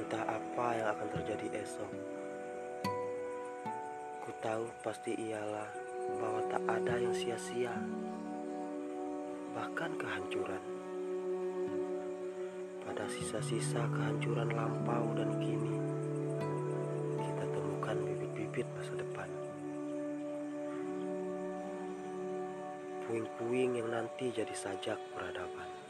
Entah apa yang akan terjadi esok. Ku tahu pasti ialah bahwa tak ada yang sia-sia, bahkan kehancuran. Pada sisa-sisa kehancuran lampau dan kini, kita temukan bibit-bibit masa depan. Puing-puing yang nanti jadi sajak peradaban.